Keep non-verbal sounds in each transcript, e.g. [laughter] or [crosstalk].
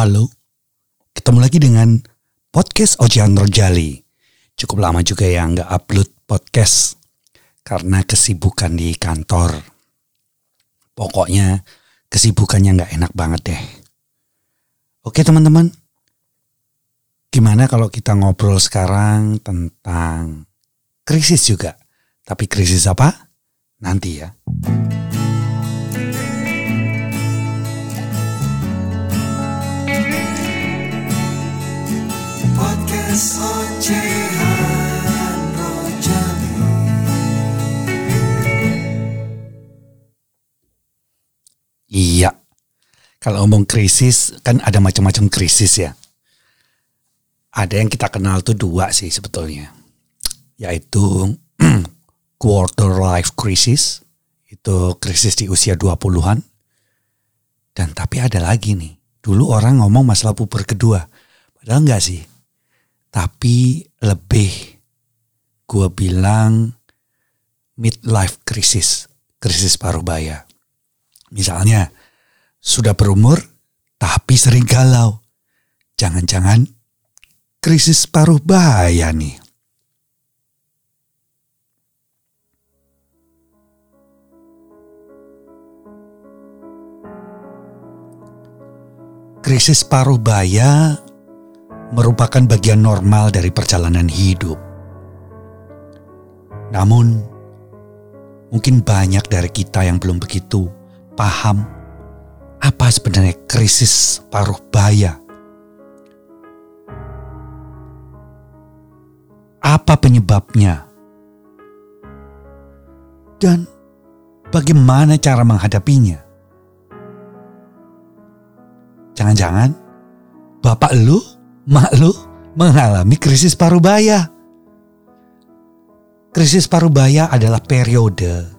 Halo, ketemu lagi dengan podcast Ojian Rojali. Cukup lama juga ya nggak upload podcast karena kesibukan di kantor. Pokoknya kesibukannya nggak enak banget deh. Oke teman-teman, gimana kalau kita ngobrol sekarang tentang krisis juga? Tapi krisis apa? Nanti ya. Iya. Kalau ngomong krisis kan ada macam-macam krisis ya. Ada yang kita kenal tuh dua sih sebetulnya. Yaitu [clears throat] quarter life crisis. Itu krisis di usia 20-an. Dan tapi ada lagi nih. Dulu orang ngomong masalah puber kedua. Padahal enggak sih. Tapi lebih gue bilang midlife crisis. Krisis paruh baya. Misalnya, sudah berumur tapi sering galau. Jangan-jangan krisis paruh bahaya nih. Krisis paruh baya merupakan bagian normal dari perjalanan hidup. Namun, mungkin banyak dari kita yang belum begitu paham apa sebenarnya krisis paruh baya. Apa penyebabnya? Dan bagaimana cara menghadapinya? Jangan-jangan bapak lu, mak lu mengalami krisis paruh baya. Krisis paruh baya adalah periode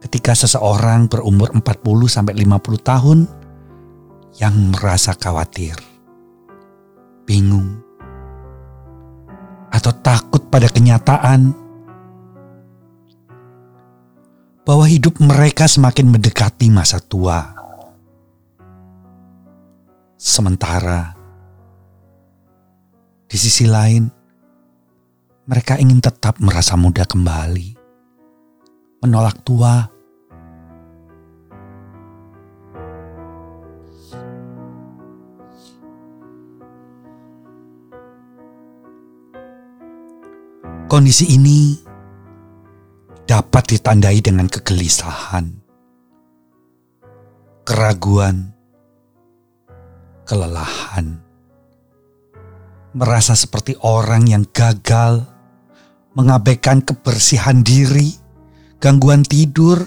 ketika seseorang berumur 40 sampai 50 tahun yang merasa khawatir, bingung, atau takut pada kenyataan bahwa hidup mereka semakin mendekati masa tua. Sementara di sisi lain, mereka ingin tetap merasa muda kembali menolak tua. Kondisi ini dapat ditandai dengan kegelisahan, keraguan, kelelahan, merasa seperti orang yang gagal, mengabaikan kebersihan diri, gangguan tidur,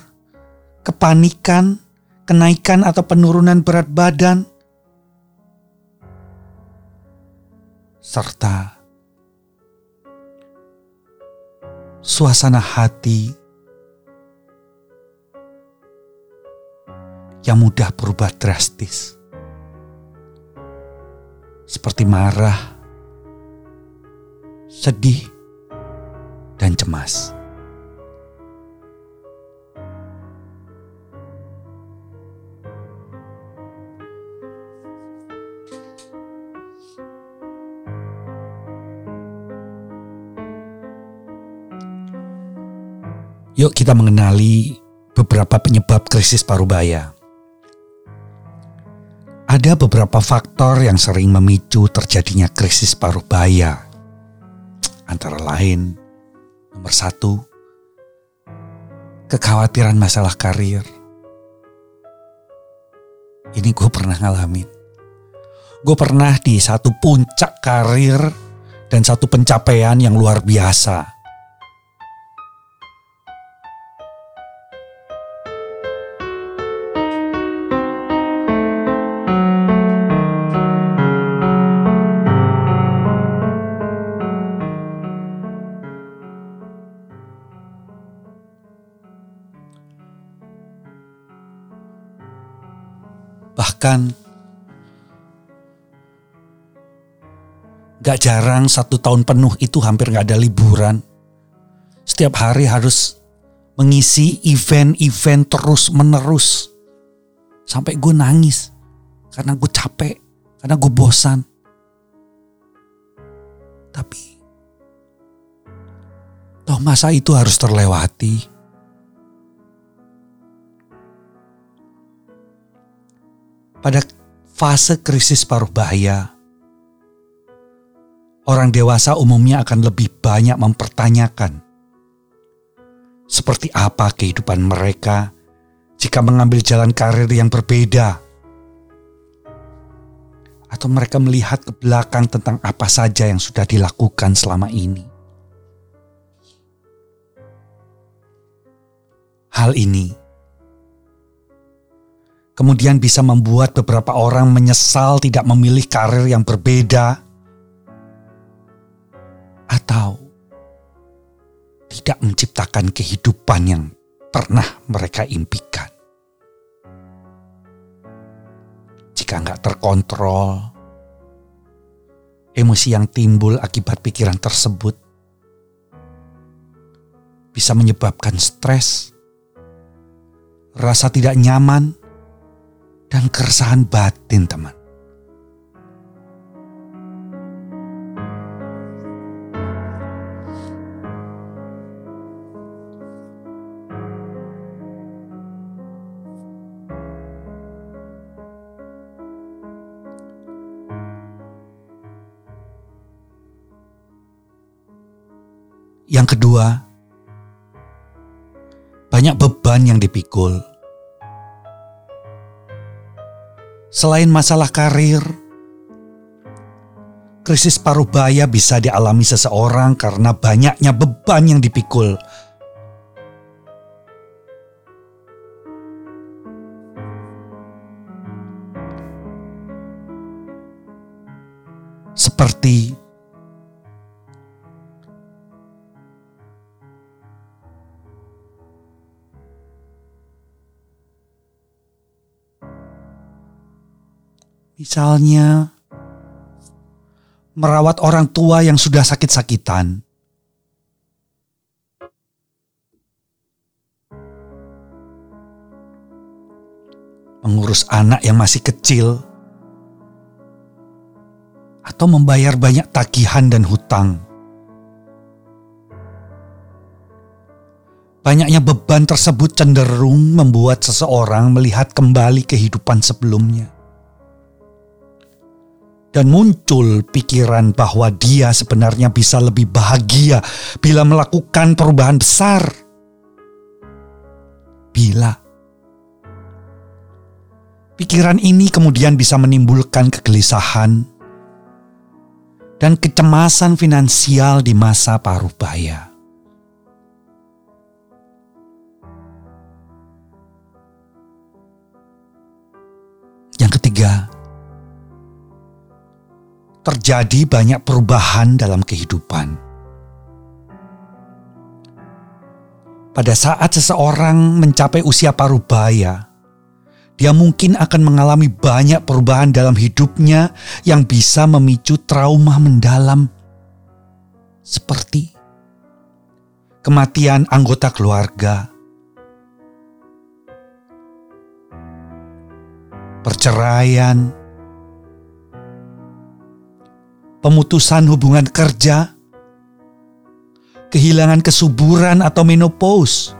kepanikan, kenaikan atau penurunan berat badan, serta suasana hati yang mudah berubah drastis, seperti marah, sedih, dan cemas. Yuk kita mengenali beberapa penyebab krisis paruh baya. Ada beberapa faktor yang sering memicu terjadinya krisis paruh baya. Antara lain, nomor satu, kekhawatiran masalah karir. Ini gue pernah ngalamin. Gue pernah di satu puncak karir dan satu pencapaian yang luar biasa Bahkan gak jarang satu tahun penuh itu hampir gak ada liburan. Setiap hari harus mengisi event-event terus menerus. Sampai gue nangis karena gue capek Karena gue bosan. Tapi toh masa itu harus terlewati. Pada fase krisis paruh bahaya, orang dewasa umumnya akan lebih banyak mempertanyakan seperti apa kehidupan mereka jika mengambil jalan karir yang berbeda atau mereka melihat ke belakang tentang apa saja yang sudah dilakukan selama ini. Hal ini kemudian bisa membuat beberapa orang menyesal tidak memilih karir yang berbeda atau tidak menciptakan kehidupan yang pernah mereka impikan. jika nggak terkontrol, emosi yang timbul akibat pikiran tersebut bisa menyebabkan stres, rasa tidak nyaman, dan keresahan batin, teman. Yang kedua, banyak beban yang dipikul. Selain masalah karir, krisis paruh baya bisa dialami seseorang karena banyaknya beban yang dipikul. Seperti Misalnya, merawat orang tua yang sudah sakit-sakitan. Mengurus anak yang masih kecil. Atau membayar banyak tagihan dan hutang. Banyaknya beban tersebut cenderung membuat seseorang melihat kembali kehidupan sebelumnya dan muncul pikiran bahwa dia sebenarnya bisa lebih bahagia bila melakukan perubahan besar. Bila pikiran ini kemudian bisa menimbulkan kegelisahan dan kecemasan finansial di masa paruh baya. Yang ketiga, terjadi banyak perubahan dalam kehidupan. Pada saat seseorang mencapai usia parubaya, dia mungkin akan mengalami banyak perubahan dalam hidupnya yang bisa memicu trauma mendalam, seperti kematian anggota keluarga, perceraian, pemutusan hubungan kerja, kehilangan kesuburan atau menopause.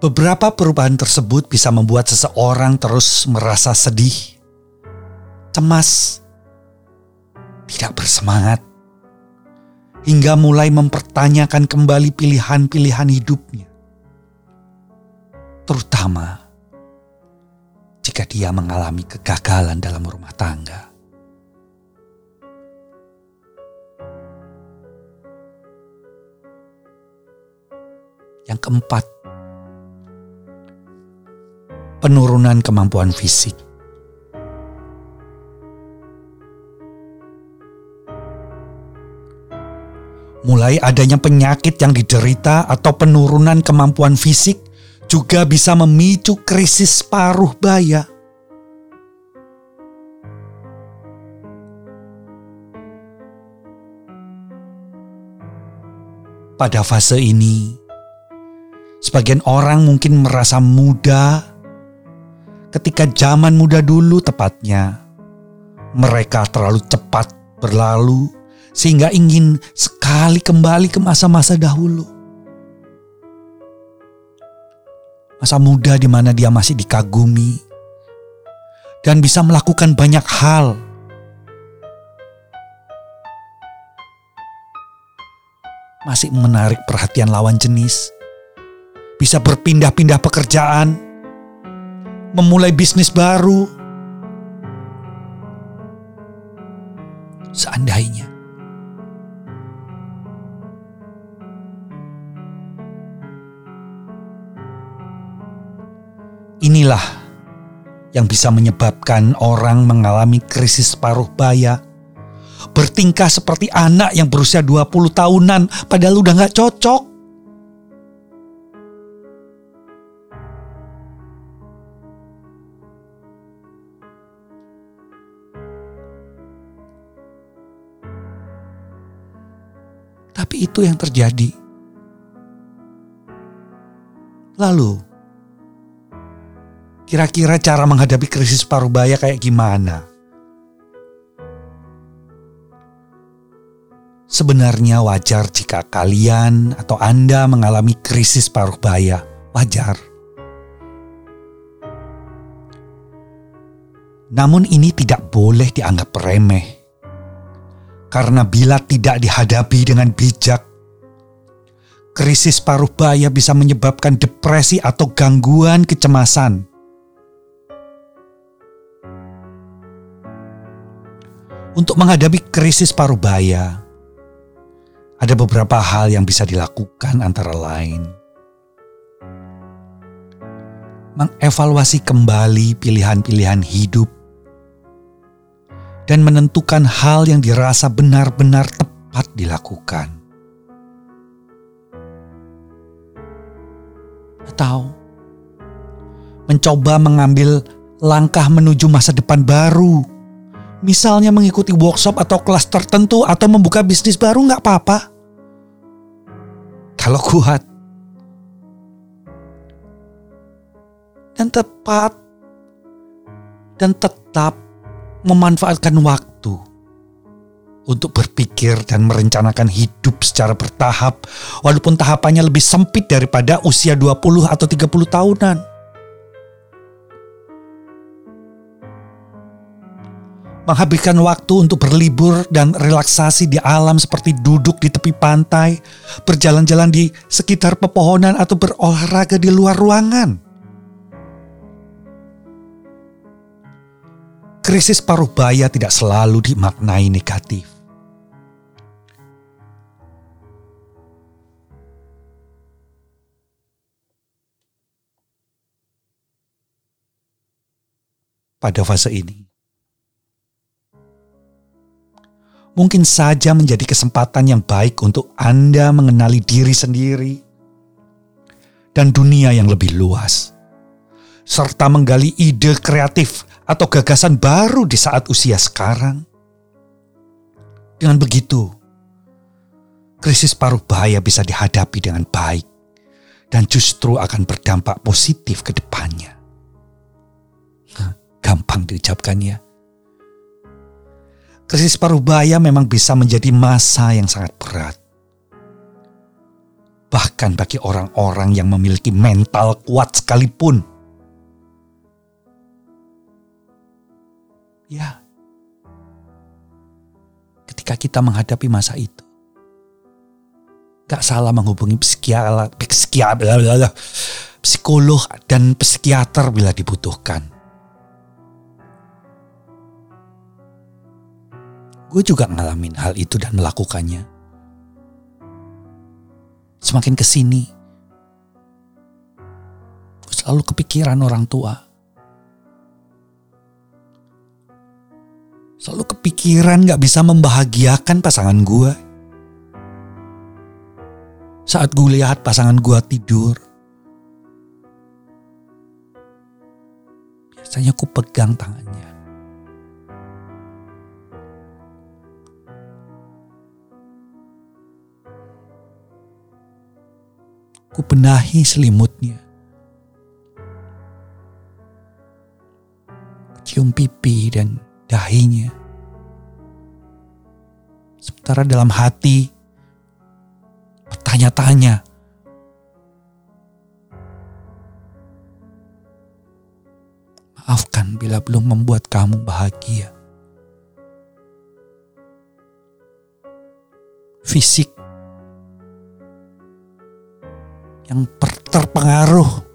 Beberapa perubahan tersebut bisa membuat seseorang terus merasa sedih, cemas, tidak bersemangat, hingga mulai mempertanyakan kembali pilihan-pilihan hidupnya, terutama jika dia mengalami kegagalan dalam rumah tangga. Yang keempat, penurunan kemampuan fisik. Mulai adanya penyakit yang diderita atau penurunan kemampuan fisik juga bisa memicu krisis paruh baya. Pada fase ini, sebagian orang mungkin merasa muda ketika zaman muda dulu tepatnya, mereka terlalu cepat berlalu sehingga ingin sekali kembali ke masa-masa dahulu. Masa muda di mana dia masih dikagumi dan bisa melakukan banyak hal. Masih menarik perhatian lawan jenis. Bisa berpindah-pindah pekerjaan, memulai bisnis baru. Seandainya inilah yang bisa menyebabkan orang mengalami krisis paruh baya. Bertingkah seperti anak yang berusia 20 tahunan padahal udah gak cocok. Tapi itu yang terjadi. Lalu, Kira-kira cara menghadapi krisis paruh baya kayak gimana? Sebenarnya wajar jika kalian atau Anda mengalami krisis paruh baya. Wajar. Namun ini tidak boleh dianggap remeh. Karena bila tidak dihadapi dengan bijak, krisis paruh baya bisa menyebabkan depresi atau gangguan kecemasan Untuk menghadapi krisis paruh baya, ada beberapa hal yang bisa dilakukan antara lain. Mengevaluasi kembali pilihan-pilihan hidup dan menentukan hal yang dirasa benar-benar tepat dilakukan. Atau mencoba mengambil langkah menuju masa depan baru Misalnya mengikuti workshop atau kelas tertentu atau membuka bisnis baru nggak apa-apa. Kalau kuat. Dan tepat. Dan tetap memanfaatkan waktu untuk berpikir dan merencanakan hidup secara bertahap walaupun tahapannya lebih sempit daripada usia 20 atau 30 tahunan. Menghabiskan waktu untuk berlibur dan relaksasi di alam seperti duduk di tepi pantai, berjalan-jalan di sekitar pepohonan atau berolahraga di luar ruangan. Krisis paruh baya tidak selalu dimaknai negatif. Pada fase ini, mungkin saja menjadi kesempatan yang baik untuk Anda mengenali diri sendiri dan dunia yang lebih luas, serta menggali ide kreatif atau gagasan baru di saat usia sekarang. Dengan begitu, krisis paruh bahaya bisa dihadapi dengan baik dan justru akan berdampak positif ke depannya. Gampang diucapkannya Krisis paruh baya memang bisa menjadi masa yang sangat berat. Bahkan bagi orang-orang yang memiliki mental kuat sekalipun. Ya, ketika kita menghadapi masa itu, gak salah menghubungi psikiater, psikiater, psikolog dan psikiater bila dibutuhkan. Gue juga ngalamin hal itu dan melakukannya. Semakin ke sini, gue selalu kepikiran orang tua. Selalu kepikiran gak bisa membahagiakan pasangan gue. Saat gue lihat pasangan gue tidur, biasanya ku pegang tangannya. Ku benahi selimutnya. cium pipi dan dahinya. Sementara dalam hati bertanya-tanya, Maafkan bila belum membuat kamu bahagia. Fisik yang terpengaruh.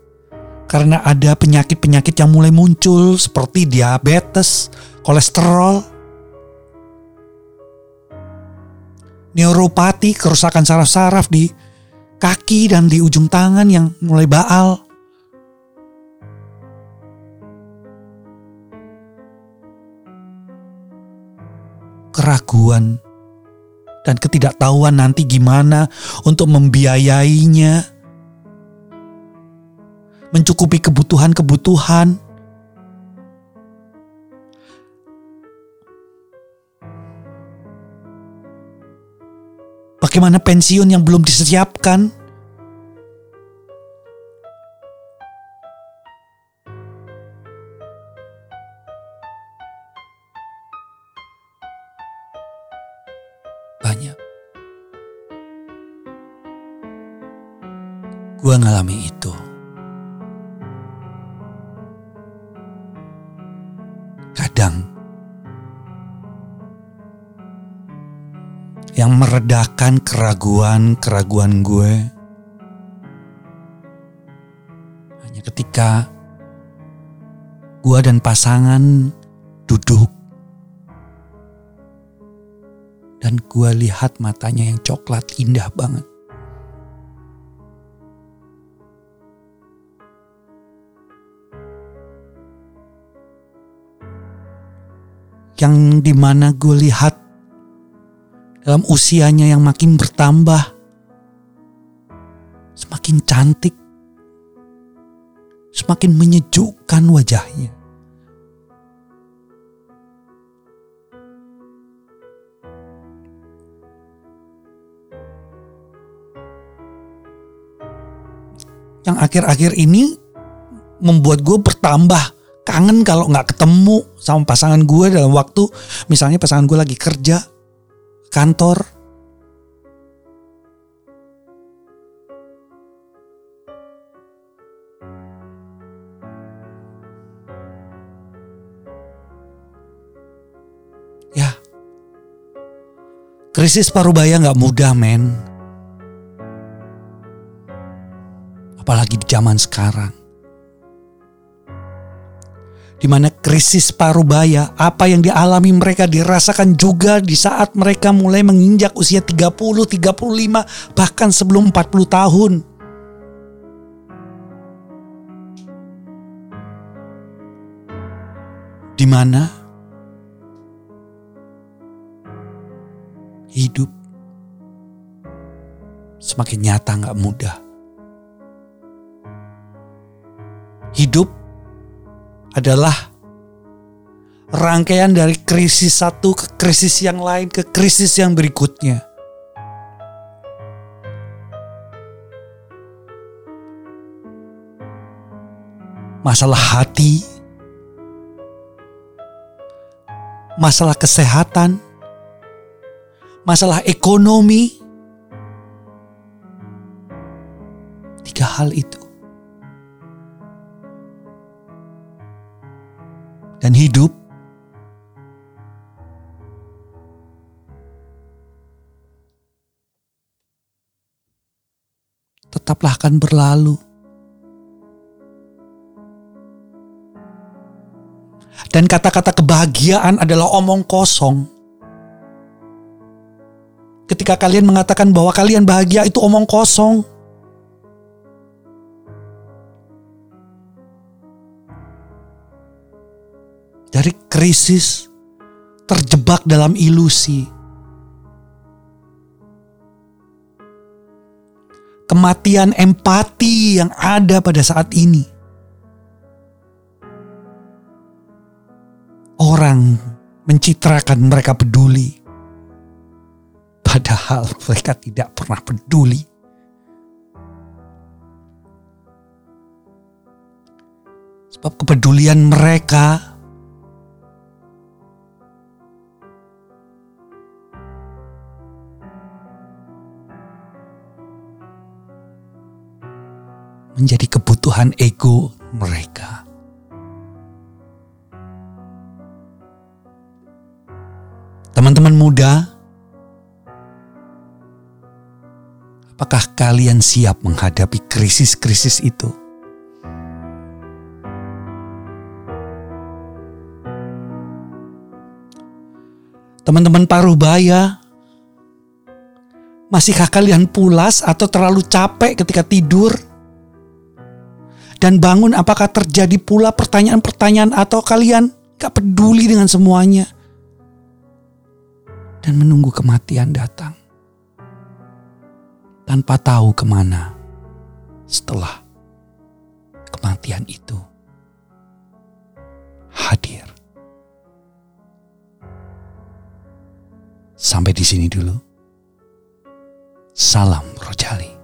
Karena ada penyakit-penyakit yang mulai muncul seperti diabetes, kolesterol, neuropati, kerusakan saraf-saraf di kaki dan di ujung tangan yang mulai baal. Keraguan dan ketidaktahuan nanti gimana untuk membiayainya, mencukupi kebutuhan-kebutuhan. Bagaimana pensiun yang belum disiapkan? Banyak. Gua ngalami itu. Yang meredakan keraguan-keraguan gue hanya ketika gue dan pasangan duduk dan gue lihat matanya yang coklat indah banget. Yang di mana gue lihat dalam usianya yang makin bertambah, semakin cantik, semakin menyejukkan wajahnya. Yang akhir-akhir ini membuat gue bertambah kangen kalau nggak ketemu sama pasangan gue dalam waktu misalnya pasangan gue lagi kerja kantor? Ya. Krisis parubaya nggak mudah men. Apalagi di zaman sekarang di mana krisis parubaya, apa yang dialami mereka dirasakan juga di saat mereka mulai menginjak usia 30, 35, bahkan sebelum 40 tahun. Di mana hidup semakin nyata nggak mudah. Hidup adalah rangkaian dari krisis satu ke krisis yang lain ke krisis yang berikutnya. Masalah hati, masalah kesehatan, masalah ekonomi, tiga hal itu dan hidup tetaplah akan berlalu. Dan kata-kata kebahagiaan adalah omong kosong. Ketika kalian mengatakan bahwa kalian bahagia itu omong kosong. Dari krisis, terjebak dalam ilusi. Kematian empati yang ada pada saat ini. Orang mencitrakan mereka peduli. Padahal mereka tidak pernah peduli. Sebab kepedulian mereka kebutuhan ego mereka. Teman-teman muda, apakah kalian siap menghadapi krisis-krisis itu? Teman-teman paruh baya, masihkah kalian pulas atau terlalu capek ketika tidur? Dan bangun apakah terjadi pula pertanyaan-pertanyaan atau kalian gak peduli dengan semuanya? Dan menunggu kematian datang. Tanpa tahu ke mana setelah kematian itu hadir. Sampai di sini dulu. Salam Rojali.